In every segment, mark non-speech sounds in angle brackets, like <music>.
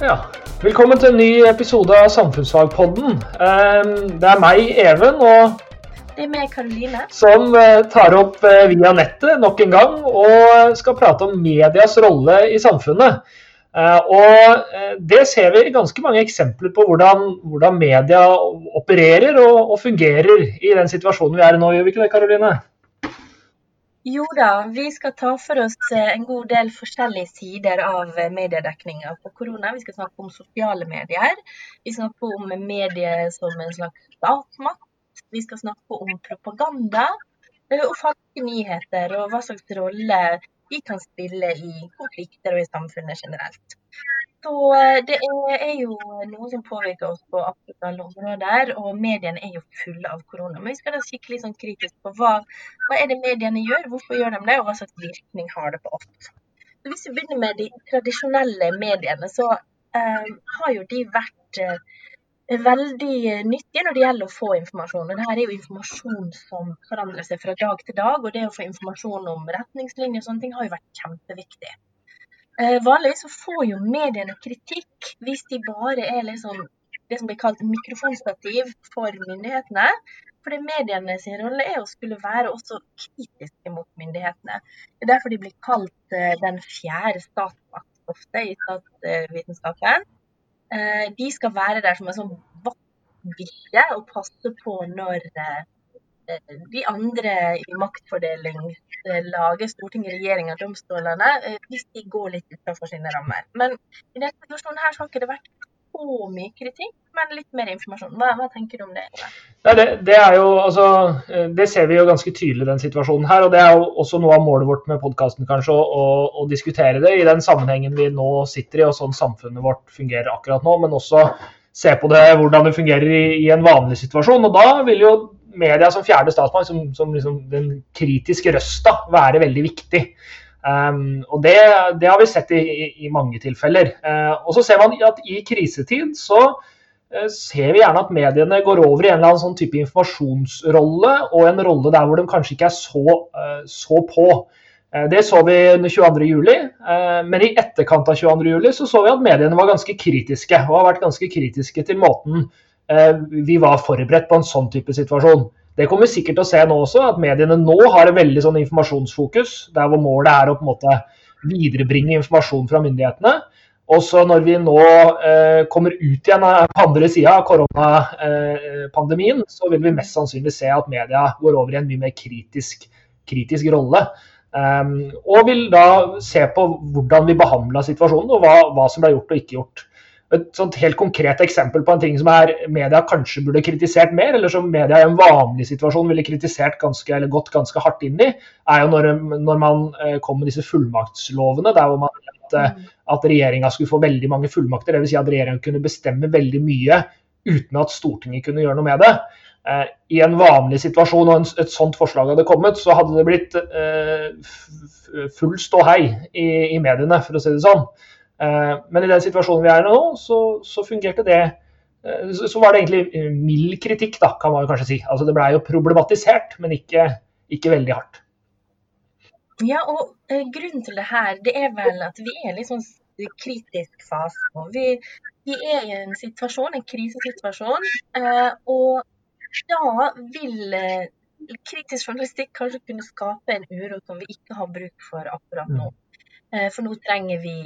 Ja. Velkommen til en ny episode av Samfunnsfagpodden. Ehm, Det er meg, Even, og Det er meg, Karoline. som eh, tar opp eh, via nettet nok en gang og skal prate om medias rolle i samfunnet. Eh, Og det ser vi ganske mange eksempler på hvordan, hvordan media opererer og, og fungerer i den situasjonen vi er i nå, gjør vi ikke det, Karoline? Jo da, vi skal ta for oss eh, en god del forskjellige sider av eh, mediedekninga på korona. Vi skal snakke om sosiale medier. Vi skal snakke om medier som en slags statsmakt. Vi skal snakke om propaganda eh, og falske nyheter, og hva slags rolle de kan spille i konflikter og i samfunnet generelt. Så eh, det er, jo noe som påvirker oss på absolutt alle områder, og mediene er jo fulle av korona. Men vi skal kikke litt sånn kritisk på hva, hva er det mediene gjør, hvorfor gjør de det, og hva slags virkning har det på oss. Så hvis vi begynner med de tradisjonelle mediene, så eh, har jo de vært eh, veldig nyttige når det gjelder å få informasjon. Og her er jo informasjon som forandrer seg fra dag til dag, og det å få informasjon om retningslinjer og sånne ting har jo vært kjempeviktig. Eh, vanligvis så får jo mediene kritikk hvis de bare er liksom det som blir kalt mikrofonstativ for myndighetene. For mediene sin rolle er å skulle være også kritiske mot myndighetene. Det er derfor de blir kalt eh, den fjerde statsmakt ofte i statsvitenskapen. Eh, de skal være der som en sånn vaktbikkje og passe på når de andre i maktfordelingslaget, Stortinget, regjeringa, domstolene, eh, hvis de går litt utenfor sine rammer. Men i denne situasjonen her så har ikke det vært så mye kritikk, men litt mer informasjon. Hva, hva tenker du om det? Ja, det, det, jo, altså, eh, det ser vi jo ganske tydelig den situasjonen her. og Det er jo også noe av målet vårt med podkasten, kanskje, å, å, diskutere det i den sammenhengen vi nå sitter i, og sånn samfunnet vårt fungerer akkurat nå. Men også se på det, hvordan det fungerer i, i en vanlig situasjon. og Da vil jo media som fjerde statsmann, som, som liksom den kritiske røsta, være veldig viktig. Um, og det, det, har vi sett i, i, i mange tilfeller. Uh, og så ser man at i krisetid så uh, ser vi gjerne at mediene går over i en eller annen sånn type informasjonsrolle, og en rolle der hvor de kanskje ikke er så, uh, så på. Det så vi under 22.07, men i etterkant av 22.07 så så vi at mediene var ganske kritiske, og har vært ganske kritiske til måten vi var forberedt på en sånn type situasjon. Det kommer vi sikkert til å se nå også, at mediene nå har et veldig sånn informasjonsfokus, der hvor målet er å på en måte viderebringe informasjon fra myndighetene. Og så når vi nå eh, kommer ut igjen på andre sida av koronapandemien, så vil vi mest sannsynlig se at media går over i en mye mer kritisk, kritisk rolle. Um, og vil da se på hvordan vi behandla situasjonen, og hva, hva som ble gjort og ikke gjort. Et sånt helt konkret eksempel på en ting som er media kanskje burde kritisert mer, eller som media i en vanlig situasjon ville kritisert ganske, eller gått ganske hardt inn i, er jo når, når man eh, kom med disse fullmaktslovene, der hvor man at, mm. at regjeringa skulle få veldig mange fullmakter. Dvs. Si at regjeringa kunne bestemme veldig mye uten at Stortinget kunne gjøre noe med det. Eh, I en vanlig situasjon og et sånt forslag hadde kommet, så hadde det blitt eh, full ståhei i, i mediene, for å si det sånn. Eh, men i den situasjonen vi er i nå, så, så fungerte det Så, så var det egentlig mild kritikk, da, kan man kanskje si. Altså Det blei jo problematisert, men ikke, ikke, veldig hardt. Ja, og grunnen til det her, det er vel at vi er i liksom en kritisk fase nå. Vi, vi, er i en situasjon, en krisesituasjon, og da vil kritisk journalistikk kanskje kunne skape en uro som vi ikke har bruk for akkurat nå. Mm. For nå trenger vi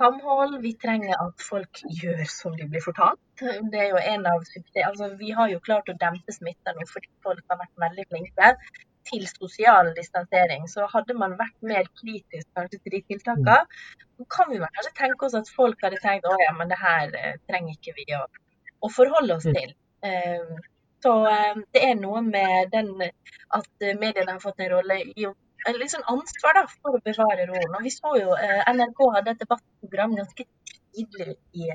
samhold. Vi trenger at folk gjør som de blir fortalt. Det er jo en av altså, Vi har jo klart å dempe smitta nå fordi folk har vært veldig flinke til sosial distansering. Så hadde man vært mer kritisk kanskje til de tiltakene, så kan vi kanskje tenke oss at folk hadde tenkt å ja, men det her eh, trenger ikke vi å, å forholde oss mm. til. Um, så um, det er noe med den at mediene har fått en rolle i å litt sånn ansvar da, for å bevare roen. Og vi så jo eh, NRK hadde et debattprogram ganske tidlig i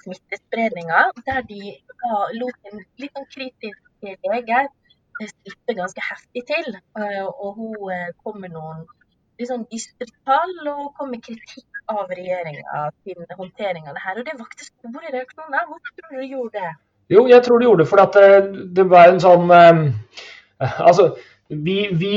smittespredninga, der de ga, lot en litt sånn kritisk lege eh, slippe ganske heftig til. Eh, og hun eh, kom med noen litt sånn dystre tall og kom med kritikk av regjeringa sin håndtering av det her. Og det vakte store reaksjoner. Hvorfor tror du du gjorde det? Jo, jeg tror du gjorde det fordi at det, det var en sånn eh, Altså, vi, vi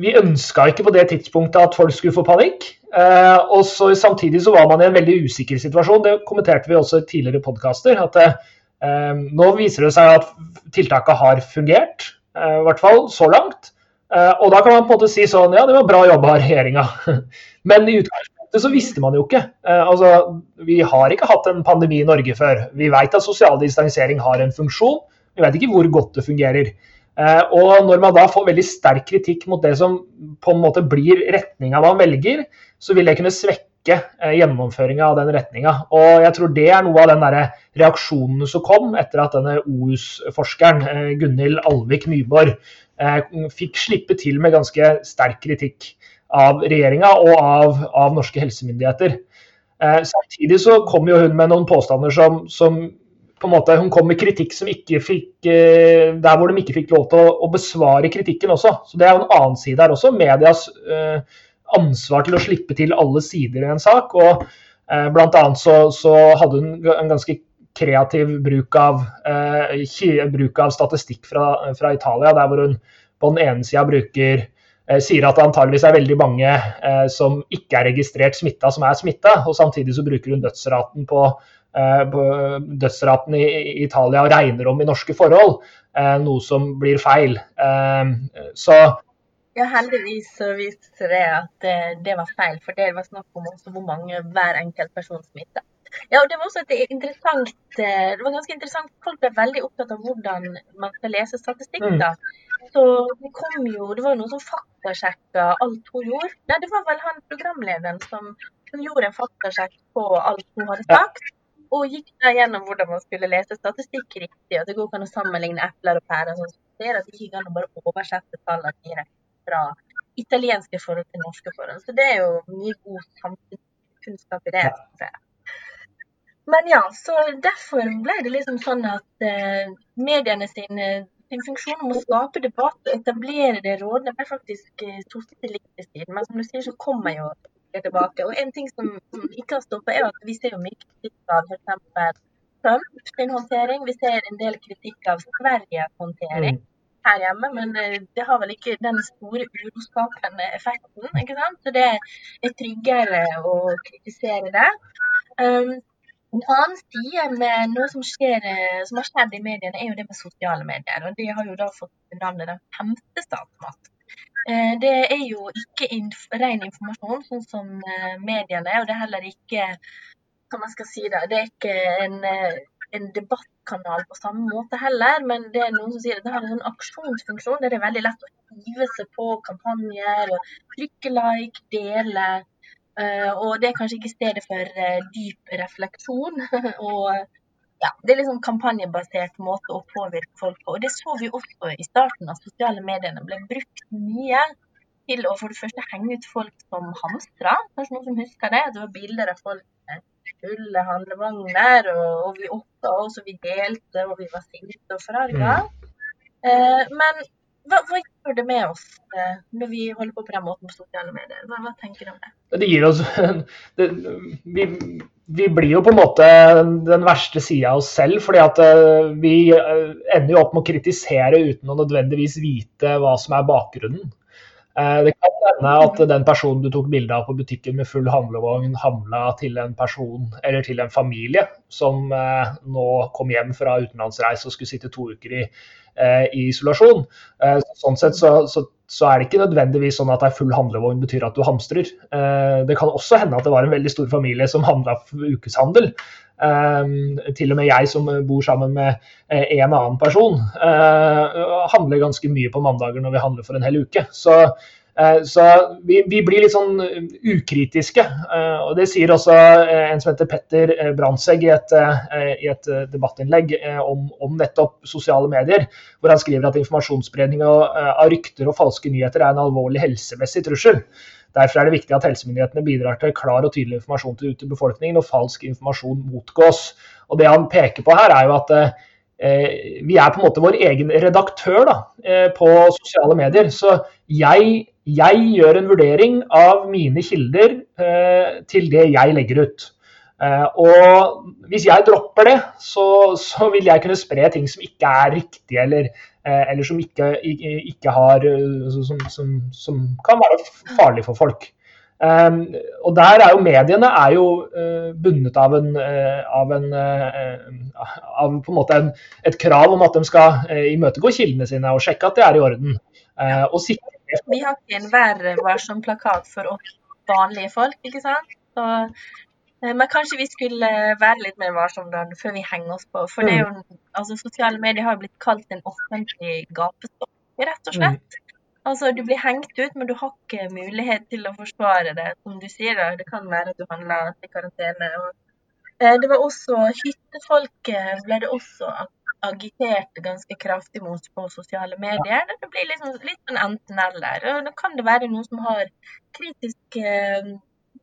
vi ønska ikke på det tidspunktet at folk skulle få panikk. Eh, og så Samtidig så var man i en veldig usikker situasjon. Det kommenterte vi også i tidligere podkaster. At eh, nå viser det seg at tiltaket har fungert. Eh, I hvert fall så langt. Eh, og da kan man på en måte si sånn Ja, det var bra jobba av regjeringa. <laughs> Men i utgangspunktet så visste man jo ikke. Eh, altså, vi har ikke hatt en pandemi i Norge før. Vi vet at sosial distansering har en funksjon. Vi vet ikke hvor godt det fungerer. Eh, og når man da får veldig sterk kritikk mot det som på en måte blir retninga man velger, så vil det kunne svekke eh, gjennomføringa av den retninga. Og jeg tror det er noe av den der reaksjonen som kom etter at denne OUS-forskeren eh, Gunhild Alvik Nyborg fikk slippe til med ganske sterk kritikk av regjeringa og av, av norske helsemyndigheter. Samtidig så kom jo hun med noen påstander som, som på en måte, Hun kom med kritikk som ikke fikk eh, der hvor de ikke fikk lov til å, å, besvare kritikken også. Så Det er jo en annen side her også. Medias eh, ansvar til å slippe til alle sider i en sak. og eh, Blant annet så, så hadde hun en ganske kreativ bruk av, eh, bruk av statistikk fra, fra, Italia, der hvor hun på den ene sida bruker eh, sier at det antageligvis er veldig mange eh, som ikke er registrert smitta, som er smitta. Og samtidig så bruker hun dødsraten på dødsraten i Italia regner om i norske forhold, eh, noe som blir feil. Eh, så ja, heldigvis så viste det at det, det, var feil, for det var snakk om også hvor mange hver enkelt person smitta. Ja, og det var også et interessant, det var ganske interessant. Folk ble veldig opptatt av hvordan man skal lese statistikk. Mm. da. Så det kom jo, det var noen som faktasjekka alt hun gjorde. Nei, det var vel han programlederen som, som gjorde en faktasjekk på alt hun hadde sagt. Og gikk da gjennom hvordan man skulle lese statistikk riktig. og Det går an å sammenligne epler og pærer. sånn ser at det ikke kan bare oversette tallene direkte fra italienske forhold til norske forhold. Så det er jo mye god samfunnskunnskap i det. Men ja, så derfor ble det liksom sånn at uh, mediene sin, sin funksjon om å skape debatt og etablere det rådene ble faktisk uh, til litt til siden. Men som du sier, så kommer jo tilbake. Og en ting som, som ikke har stoppet, er at vi ser jo mye kritikk av f.eks. Trump sin håndtering. Vi ser en del kritikk av Sveriges håndtering mm. her hjemme, men det, har vel ikke den store uroskapende effekten. ikke sant? Så det er tryggere å kritisere det. Um, en annen side med noe som, skjer, som har skjedd i mediene, er jo det med sosiale medier. og Det har jo da fått navnet den femte statsmakt. Eh, det er jo ikke inf ren informasjon, sånn som eh, mediene. Og det er heller ikke hva man skal si det, det er ikke en, eh, en, debattkanal på samme måte heller. Men det er noen som sier at det har en sånn aksjonsfunksjon der det er veldig lett å hive seg på kampanjer og trykke like, dele. Og det er kanskje ikke stedet for dyp refleksjon. <laughs> og ja, det er liksom kampanjebasert måte å påvirke folk på. Og det så vi også i starten at sosiale mediene ble brukt mye til å for det første henge ut folk som hamstra. Kanskje noen som husker det? Det var bilder av folk med fulle handlevogner, og, og vi oppga oss, og vi delte, og vi var sinte og forarga. Mm. Eh, men hva, hva, gjør det med oss eh, når vi holder på på den måten på sosiale medier? Hva, hva tenker du om det? Det gir oss det, vi, vi, blir jo på en måte den verste sida av oss selv. fordi at eh, vi eh, ender jo opp med å kritisere uten å nødvendigvis vite hva som er bakgrunnen. Det kan hende at den personen du tok bilde av på butikken med full handlevogn, handla til en person eller til en familie som nå kom hjem fra utenlandsreise og skulle sitte to uker i Eh, i isolasjon. Eh, sånn sett så, så, så, er det ikke nødvendigvis sånn at er full handlevogn betyr at du hamstrer. Eh, det kan også hende at det var en veldig stor familie som handla ukeshandel. til og med jeg som bor sammen med en annen person, handler ganske mye på mandager når vi handler for en hel uke. Så Eh, så vi, vi, blir litt sånn eh, ukritiske. Eh, og Det sier også en som heter Petter Brandtzæg i, i, et debattinnlegg om, om, nettopp sosiale medier, hvor han skriver at informasjonsspredning av rykter og falske nyheter er en alvorlig helsemessig trussel. Derfor er det viktig at helsemyndighetene bidrar til klar og tydelig informasjon til, til befolkningen, og falsk informasjon motgås. Og Det han peker på her, er jo at vi er på en måte vår egen redaktør da, på sosiale medier. Så jeg jeg gjør en vurdering av mine kilder eh, til det jeg legger ut. Eh, og hvis jeg dropper det, så, så, vil jeg kunne spre ting som ikke er riktige eller eller som ikke, ikke har som, som, som, kan være farlig for folk. Um, og der er jo mediene er jo uh, bundet av en, uh, av, en, uh, av på en måte en, et krav om at de skal imøtegå kildene sine og sjekke at det er i orden. Vi har ikke en Vær varsom-plakat for oss vanlige folk, ikke sant? Så, men kanskje vi skulle være litt mer varsomme før vi henger oss på. For det er jo, mm. altså, sosiale medier har blitt kalt en offentlig gapestokk, rett og slett. Mm. Altså, du blir hengt ut, men du har ikke mulighet til å forsvare det. Som du sier, da. det kan være at du handler til karantene. Og, eh, det var også Hyttefolket ble det også agitert ganske kraftig mot på sosiale medier. Det blir liksom litt sånn enten-eller. Da kan det være noen som har kritisk eh,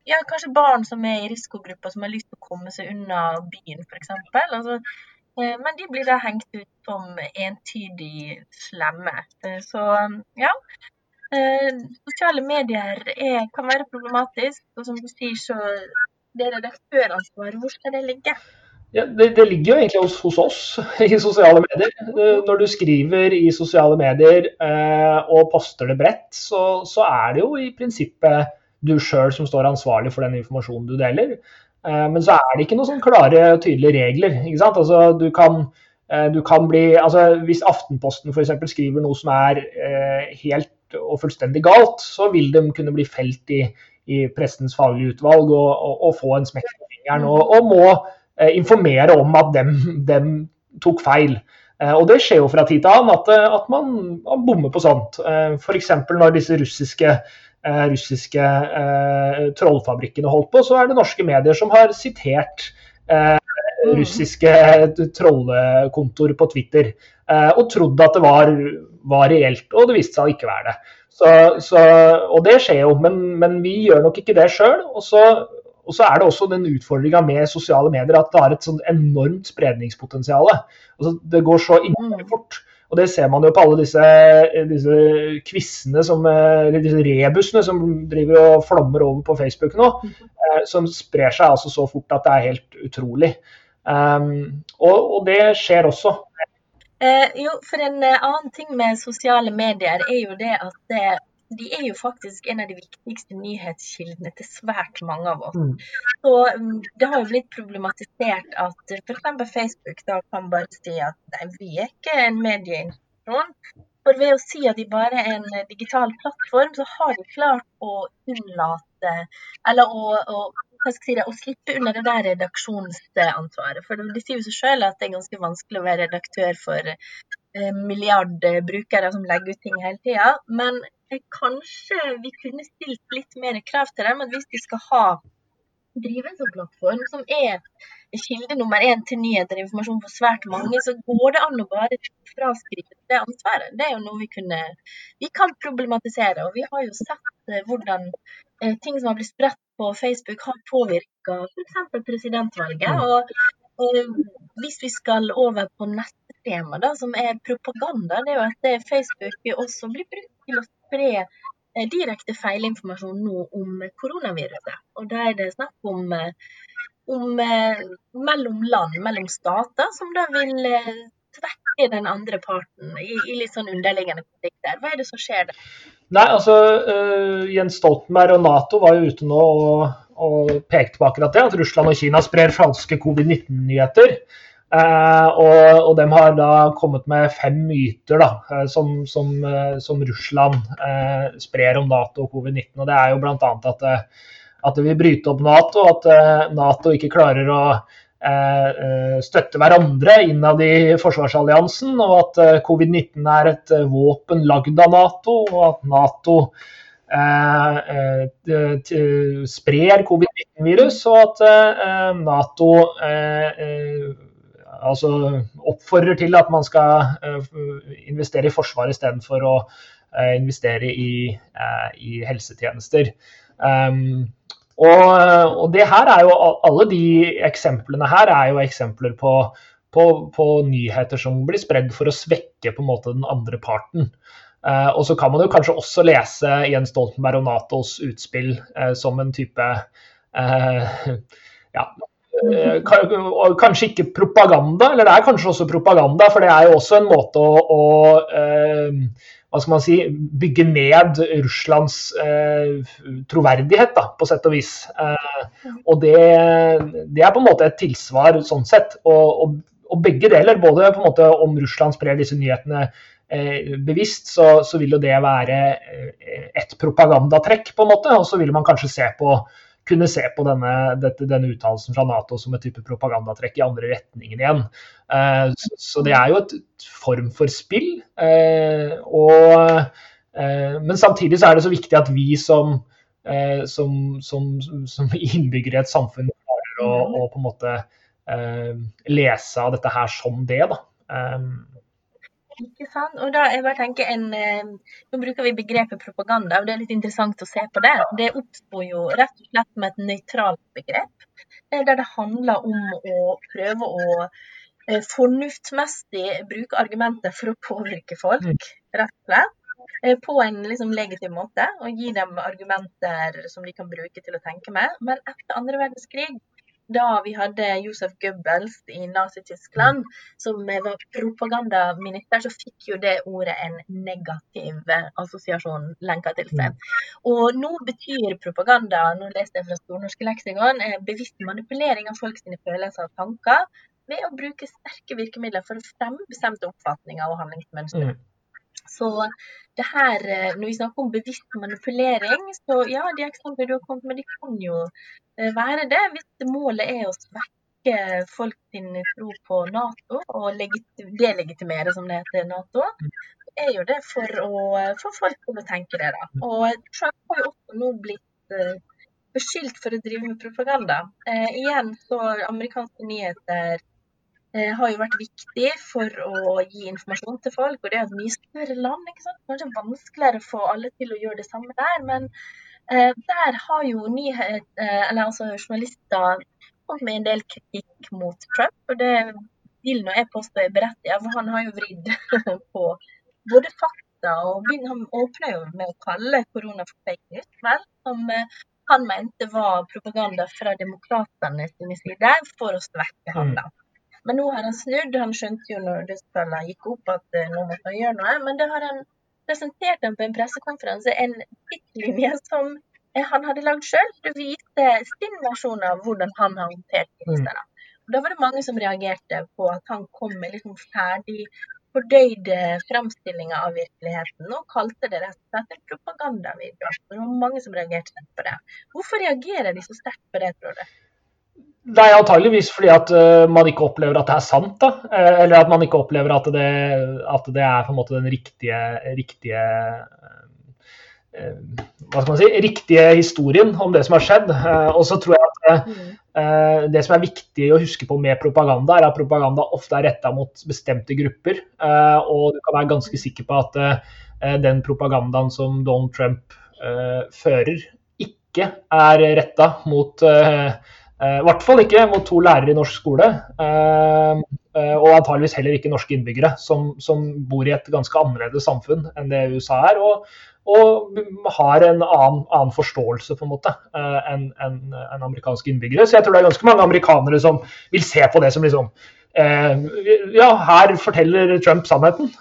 ja, kanskje barn som er i risikogrupper, som har lyst til å komme seg unna byen, f.eks. Altså, Eh, men de blir da hengt ut som entydig slemme. Eh, så ja. Eh, sosiale medier er, kan være problematisk. Og som du sier, så det redaktøransvaret. Hvor skal det ligge? Ja, det, det, ligger jo egentlig hos, hos, oss <laughs> i sosiale medier. Når du skriver i sosiale medier eh, og poster det bredt, så, så, er det jo i prinsippet du sjøl som står ansvarlig for den informasjonen du deler. Eh, men så er det ikke noen sånn klare og tydelige regler. ikke sant? Altså, du kan, eh, du kan bli, altså, hvis Aftenposten f.eks. skriver noe som er eh, helt og fullstendig galt, så vil de kunne bli felt i, i prestens faglige utvalg og, og, og få en smekk på fingeren. Og, og må eh, informere om at dem, dem tok feil. Eh, og det skjer jo fra tid til annen at, at man, man, bommer på sånt. Eh, F.eks. når disse russiske Eh, russiske eh, trollfabrikkene holdt på, så er det norske medier som har sitert eh. Russiske trollekontoer på Twitter og trodd at det var, var, reelt, og det viste seg å ikke være det. Så, så, og det skjer jo, men, men, vi gjør nok ikke det sjøl. Og, og, så er det også den utfordringa med sosiale medier at det har et sånn enormt spredningspotensial. Altså, det går så innmari mm. fort. Og det ser man jo på alle disse, disse quizene, som, eller disse rebusene som driver og flommer over på Facebook nå. Eh, som sprer seg altså så fort at det er helt utrolig. Um, og, og, det skjer også. Eh, jo, for en eh, annen ting med sosiale medier er jo det at det, de er jo faktisk en av de viktigste nyhetskildene til svært mange av oss. Mm. Så mm, Det har jo blitt problematisert at f.eks. Facebook da kan bare si at nei, vi er ikke en medieinstitusjon. For ved å si at de bare er en digital plattform, så har de klart å unnlate Eller å, å, si det, å slippe unna det der redaksjonsansvaret. For de sier jo seg selv at det er ganske vanskelig å være redaktør for eh, milliardbrukere som legger ut ting hele tida. Men kanskje vi kunne stilt litt mer krav til dem. At hvis de skal ha drive en sånn plattform som er kilde nummer én til nyheter og informasjon for svært mange, så går det an å bare fraskrive det ansvaret. Det er jo noe vi kunne vi kan problematisere. Og vi har jo sett eh, hvordan eh, ting som har blitt spredt på Facebook, har påvirka f.eks. presidentvalget. Mm. Og, og, hvis vi skal over på neste tema, da, som er propaganda, det er jo at Facebook også blir brukt til å spre eh, direkte feilinformasjon nå om koronaviruset. Og da er det snakk om, eh, om eh, mellom land, mellom stater, som da vil svekke den andre parten i, i litt sånn underliggende konflikter. Hva er det som skjer der? Nei, altså uh, Jens Stoltenberg og Nato var jo ute nå og, og pekte på akkurat det, at Russland og Kina sprer falske covid-19-nyheter. Uh, og, og, de har da kommet med fem myter da, uh, som, som, uh, som, Russland sprer om Nato og covid-19. og Det er jo bl.a. At, at det vil bryte opp Nato, at Nato ikke klarer å støtte hverandre innad i forsvarsalliansen, og at covid-19 er et våpen lagd av Nato, og at Nato sprer covid-19-virus, og at Nato altså oppfordrer til at man skal eh, investere i forsvar istedenfor å eh, investere i, eh, i helsetjenester. Um, og, og, det her er jo, Alle de eksemplene her er jo eksempler på, på, på nyheter som blir spredd for å svekke på en måte den andre parten. Eh, og så kan man jo kanskje også lese Jens Stoltenberg og Natos utspill eh, som en type eh, ja, kanskje ikke propaganda, eller det er kanskje også propaganda, for det er jo også en måte å, å hva skal man si, bygge ned Russlands eh, troverdighet, da, på sett og vis. Eh, og det, det, er på en måte et tilsvar sånn sett. Og, og, og begge deler, både på en måte om Russland sprer disse nyhetene eh, bevisst, så, så, vil jo det være eh, et propagandatrekk, på en måte. Og så vil man kanskje se på kunne se på denne, dette, denne uttalelsen fra Nato som et type propagandatrekk i andre retningen igjen. Eh, så det er jo et form for spill. Eh, og, eh, men samtidig så er det så viktig at vi som, som, som, som innbyggere i et samfunn klarer å, på en måte lese av dette her som det. da. Ikke sant? Og da jeg bare tenker en, Nå bruker vi begrepet propaganda, og det er litt interessant å se på det. Det oppsto jo rett og slett med et nøytralt begrep, der det handler om å prøve å Eh, fornuftsmessig bruke argumenter for å påvirke folk, mm. rett og slett. Eh, på en liksom legitim måte, og gi dem argumenter som de kan bruke til å tenke med. Men etter andre verdenskrig, da vi hadde Josef Goebbels i Nazi-Tyskland, som var propagandaminister, så fikk jo det ordet en negativ assosiasjon lenka til seg. Og nå betyr propaganda, nå leste jeg fra Stornorske leksikon, eh, bevisst manipulering av folks følelser og tanker ved å bruke sterke virkemidler for å fremme bestemte oppfatninger og handlingsmønstre. Mm. Så det her, eh, når vi snakker om bevisst manipulering, så ja, de eksemplene du har kommet med, de kan jo eh, være det hvis målet er å svekke folk sin tro på Nato og delegitimere, som det heter, Nato. så er jo det for å få folk til å tenke det, da. Og Trump har jo også nå blitt beskyldt for å drive med propaganda. Eh, igjen så amerikanske nyheter Eh, har jo vært viktig for å gi informasjon til folk. Og det er et mye større land. ikke sant? Kanskje vanskeligere å få alle til å gjøre det samme der. Men eh, der har jo nyhet, eh, eller altså journalister kommet med en del kritikk mot Trump. Og det vil nå jeg påstå er berettiget, for han har jo vridd <laughs> på både fakta og han åpner jo med å kalle korona for fake news, vel, som eh, han mente var propaganda fra demokratene sine side for å svekke ham. da. Men nå har han snudd. Han skjønte jo når dødsfallene gikk opp at uh, nå måtte han gjøre noe. Men det har han presentert han på en pressekonferanse en tidslinje som uh, han hadde lagd sjøl. Det viste sin versjon av hvordan han har håndtert krisen. Mm. Da var det mange som reagerte på at han kom med liksom ferdig fordøyde framstillinger av virkeligheten og kalte det rett og slett en propagandavideo. Det var mange som reagerte på det. Hvorfor reagerer de så sterkt på det, tror du? Er antageligvis fordi at uh, man ikke opplever at det er sant. da, uh, Eller at man ikke opplever at det, at det er på en måte den riktige, riktige uh, hva skal man si, riktige historien om det som har skjedd. og så tror jeg at det som er viktig å huske på med propaganda, er at propaganda ofte er retta mot bestemte grupper. og du kan være ganske sikker på at den propagandaen som Donald Trump fører, ikke er retta mot Eh, I hvert fall ikke mot to lærere i norsk skole, eh, eh, og antageligvis heller ikke norske innbyggere, som, som, bor i et ganske annerledes samfunn enn det USA er, og, og har en annen, annen, forståelse på en måte enn en, en amerikanske innbyggere. Så jeg tror det er ganske mange amerikanere som vil se på det som liksom ja, her forteller Trump sannheten,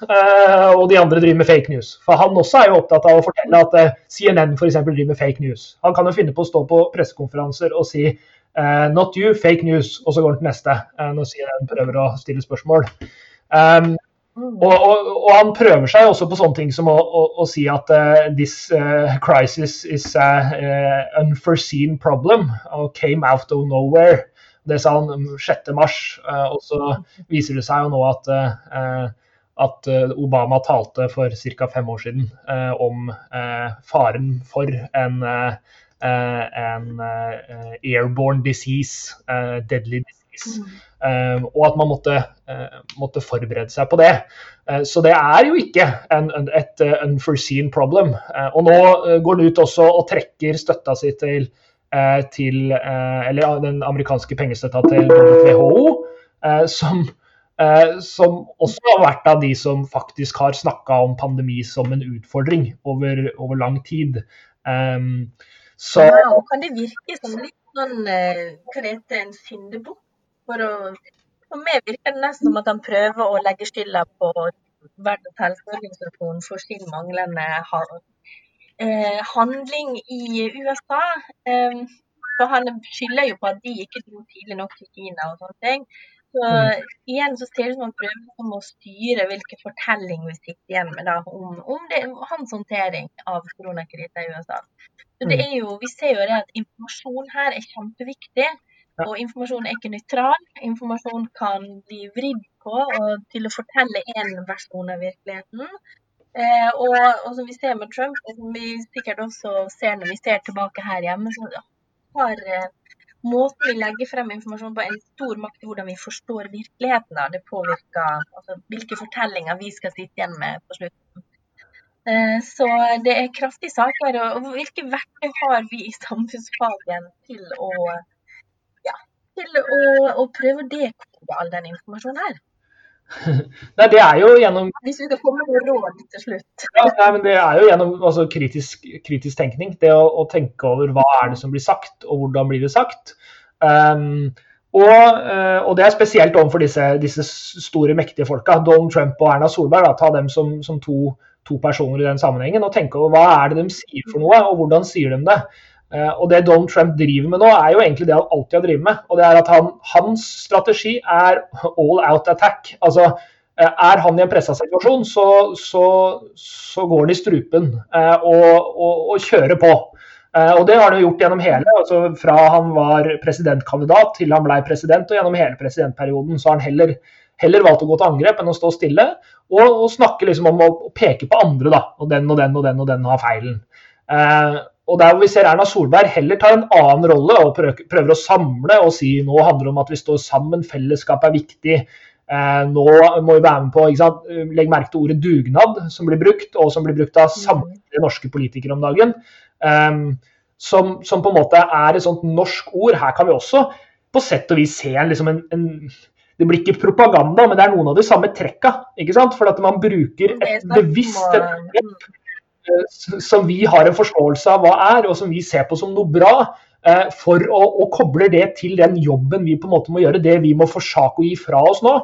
og de andre driver med fake news. For han også er jo opptatt av å fortelle at CNN f.eks. driver med fake news. Han kan jo finne på å stå på pressekonferanser og si not you, fake news. Og så går han til neste uh, når han prøver å stille spørsmål. Um, og, og, og, han prøver seg også på sånne ting som å, å, å si at uh, this crisis is an unforeseen problem and came out of nowhere. Det sa han 6.3, og så viser det seg jo nå at, at Obama talte for ca. fem år siden om faren for en Eh, en eh, airborne disease, eh, deadly disease. Mm. og at man måtte, måtte, forberede seg på det. så det er jo ikke en, et unforeseen problem. og nå går det ut også og trekker støtta si til, til eller den amerikanske pengestøtta til WHO, som Eh, som også har vært av de som faktisk har snakka om pandemi som en utfordring over, over lang tid. Um, Så Ja, og kan det virke som litt sånn eh, Hva det heter en syndebukk? For For meg virker det nesten som at han prøver å legge skylda på Verdens helseorganisasjon for sin manglende eh, handling i USA. Eh, for han skylder jo på at de ikke dro tidlig nok til Kina og sånne ting. Så igjen så ser det ut som han prøver liksom å styre hvilken fortelling vi sitter igjen med da, om, om, det, hans håndtering av koronakrisen i USA. Så det er jo, Vi ser jo det at informasjon her er kjempeviktig. Og informasjon er ikke nøytral. Informasjon kan bli vridd på og til å fortelle én versjon av virkeligheten. Eh, og, og som vi ser med Trump, og som vi sikkert også ser når vi ser tilbake her hjemme, så har eh, måten vi legger frem informasjon på en stor makt i hvordan vi forstår virkeligheten. Da. Det påvirker altså, hvilke fortellinger vi skal sitte igjen med på slutten. Eh, Så det er kraftige saker. Og hvilke verktøy har vi i samfunnsfagen til å, ja, til å, å prøve å dekode all den informasjonen her? Nei, det er jo gjennom Hvis vi kommer komme råd til slutt. Ja, nei, men Det er jo gjennom altså, kritisk, kritisk tenkning. Det å, å, tenke over hva er det som blir sagt, og hvordan blir det sagt. Um, og, uh, og, det er spesielt overfor disse, disse, store, mektige folka. Donald Trump og Erna Solberg. Da, ta dem som, som to, to, personer i den sammenhengen. Og tenke over hva er det de sier for noe, og hvordan sier de det. Uh, og det Donald Trump driver med nå, er jo egentlig det han alltid har drevet med. Og det er at han, hans strategi er all out attack. Altså er han i en pressa situasjon, så, så, så, går han i strupen eh, og, og, og, kjører på. Eh, og Det har han gjort gjennom hele, altså fra han var presidentkandidat til han ble president, og gjennom hele presidentperioden. Så har han heller, heller valgt å gå til angrep enn å stå stille og, og snakke liksom om å, peke på andre. da, og Den og den og den og den har feilen. Eh, og der hvor vi ser Erna Solberg heller tar en annen rolle og prøver, å samle og si nå handler det om at vi står sammen, fellesskap er viktig. Eh, nå må vi være med på sant? Legg merke til ordet dugnad, som blir brukt, og som blir brukt av samtlige norske politikere om dagen. Eh, som, som, på en måte er et sånt norsk ord. Her kan vi også på sett og vis se en, liksom en, en Det blir ikke propaganda, men det er noen av de samme trekka. ikke sant? For at man bruker et bevisst begrep som vi har en forståelse av hva er, og som vi ser på som noe bra for å, å koble det til den jobben vi på en måte må gjøre, det vi må forsake å gi fra oss nå,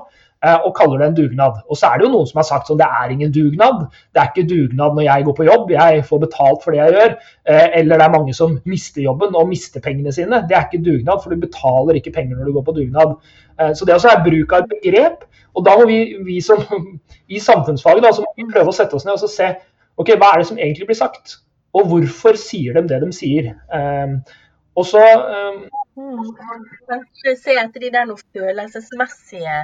og kaller det en dugnad. Og så er det jo noen som har sagt sånn det er ingen dugnad. Det er ikke dugnad når jeg går på jobb, jeg får betalt for det jeg gjør. Eller det er mange som mister jobben og mister pengene sine. Det er ikke dugnad, for du betaler ikke penger når du går på dugnad. Så det også er bruk av et begrep. Og da må vi, vi som i samfunnsfaget prøve å sette oss ned og se ok, hva er det som egentlig blir sagt. Og hvorfor sier de det de sier. Um, og så um, Kanskje se etter de der noe følelsesmessige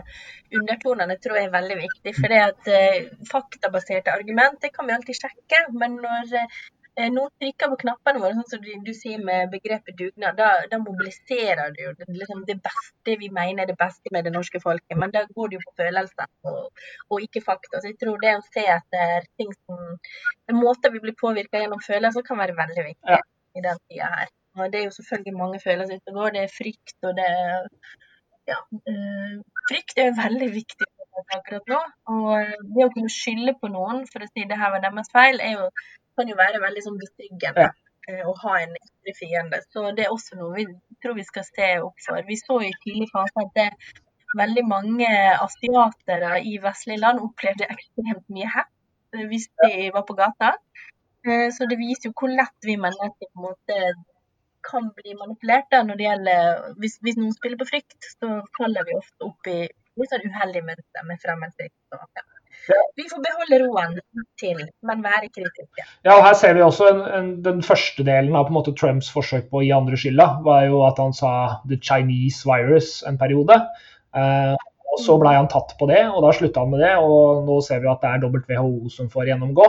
undertonene tror jeg er veldig viktig. For det at uh, faktabaserte argument det kan vi alltid sjekke. Men når uh, noen trykker på knappene våre, sånn som du, du sier med begrepet dugnad, da, da mobiliserer du jo liksom, det beste vi mener er det beste med det norske folket. Men da går det jo på følelser og, og, ikke fakta. Så jeg tror det å se etter ting som måter vi blir påvirka gjennom følelser, kan være veldig viktig ja. i den tida her. Og det er jo selvfølgelig mange følelser ute og går. Det er frykt, og det er ja, øh, Frykt er veldig viktig akkurat nå. Og det å kunne skylde på noen for å si det her var deres feil, er jo, kan jo være veldig sånn betryggende. Ja. Å ha en ytre fiende. Så det er også noe vi tror vi skal se opp for. Vi så i tidlig fase at det veldig mange asiatere i vestlige land opplevde ekstremt mye hett hvis de var på gata. Så det viser jo hvor lett vi mennesker på en måte kan bli manipulert da, når det gjelder hvis, hvis, noen spiller på frykt, så faller vi ofte opp i litt sånn uheldig mønster med fremmedfrykt. Ja. Vi får beholde roen til, men være kritiske. Ja, og Her ser vi også en, en, den første delen av måte, Trumps forsøk på å gi andre skylda. var jo at han sa 'the Chinese virus' en periode. Eh, og Så ble han tatt på det, og da slutta han med det. og Nå ser vi at det er WHO som får gjennomgå.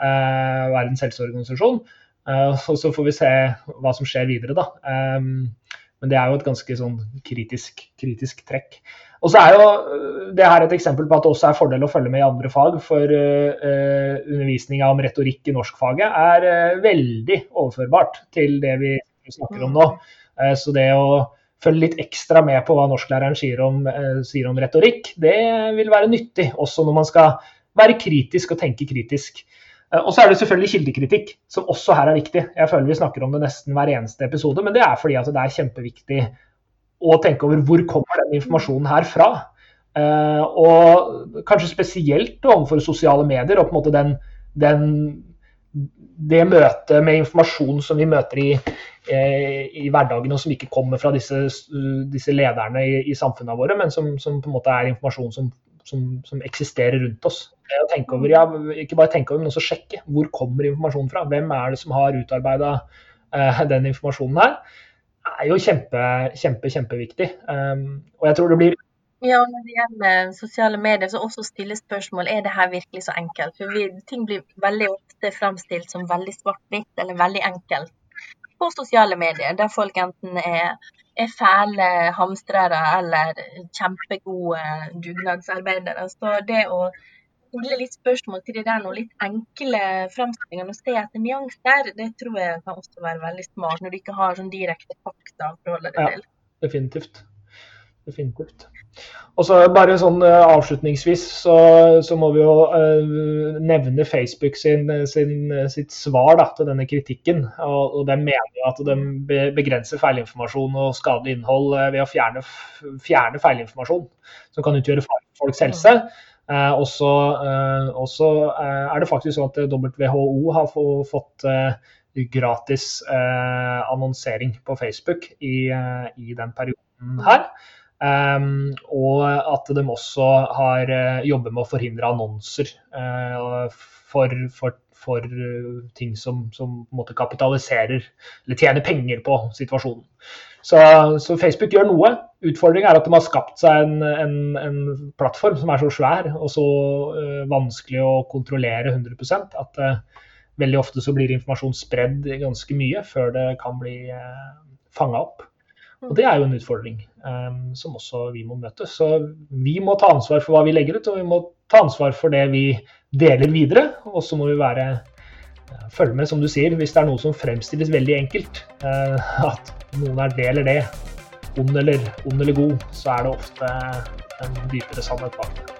Eh, Verdens helseorganisasjon. Eh, og så får vi se hva som skjer videre, da. Um, men det er jo et ganske sånn kritisk, kritisk trekk. Og så er jo det her et eksempel på at det også er fordel å følge med i andre fag. For uh, undervisninga om retorikk i norskfaget er uh, veldig overførbart til det vi snakker om nå. Uh, så det å følge litt ekstra med på hva norsklæreren sier om, sier om retorikk, det vil være nyttig. Også når man skal være kritisk og tenke kritisk. Eh, og så er det selvfølgelig kildekritikk, som også her er viktig. Jeg føler vi snakker om det nesten hver eneste episode, men det er fordi at det er kjempeviktig å tenke over hvor kommer den informasjonen her fra. Uh, og kanskje spesielt overfor sosiale medier og på en måte den, den, det møtet med informasjon som vi møter i, eh, i hverdagen, og som ikke kommer fra disse, disse lederne i, i, samfunnene våre, men som, som, på en måte er informasjon som, som, som eksisterer rundt oss. Tenke over, ja, ikke bare tenke over, men også sjekke. Hvor kommer informasjonen fra? Hvem er det som har utarbeida uh, den informasjonen her? Det er jo kjempe, kjempe, kjempeviktig. Um, og jeg tror det blir ja, når det gjelder sosiale medier, så også stille spørsmål er det her virkelig så enkelt. For vi, ting blir veldig ofte framstilt som veldig svart-hvitt eller veldig enkelt på sosiale medier, der folk enten er, er fæle hamstrere eller kjempegode dugnadsarbeidere. Så det å stille litt spørsmål til det der noe litt enkle framstillingene og se etter nyanser, det tror jeg kan også være veldig smart, når du ikke har sånn direkte fakta å forholde deg til. Ja, definitivt. Definitivt. Og så bare sånn uh, Avslutningsvis så, så, må vi jo uh, nevne Facebook sin, sin, sitt svar da, til denne kritikken. Og, og De mener at de begrenser feilinformasjon og skadelig innhold uh, ved å fjerne, fjerne, feilinformasjon som kan utgjøre fare for folks helse. Eh, og så er det faktisk sånn at WHO har fått gratis annonsering på Facebook i, i den perioden her. Um, og at de også har uh, jobber med å forhindre annonser uh, for, for, for uh, ting som, som, kapitaliserer eller tjener penger på situasjonen. Så, så Facebook gjør noe. Utfordringen er at de har skapt seg en, en, en plattform som er så svær og så vanskelig å kontrollere 100% at veldig ofte så blir informasjon spredd ganske mye før det kan bli uh, fanga opp. Og det er jo en utfordring um, som også vi må møte. Så vi må ta ansvar for hva vi legger ut, og vi må ta ansvar for det vi deler videre. Og så må vi være uh, følge med, som du sier, hvis det er noe som fremstilles veldig enkelt. Uh, at noen er det eller det, ond eller, ond eller god, så er det ofte en dypere sannhet bak det.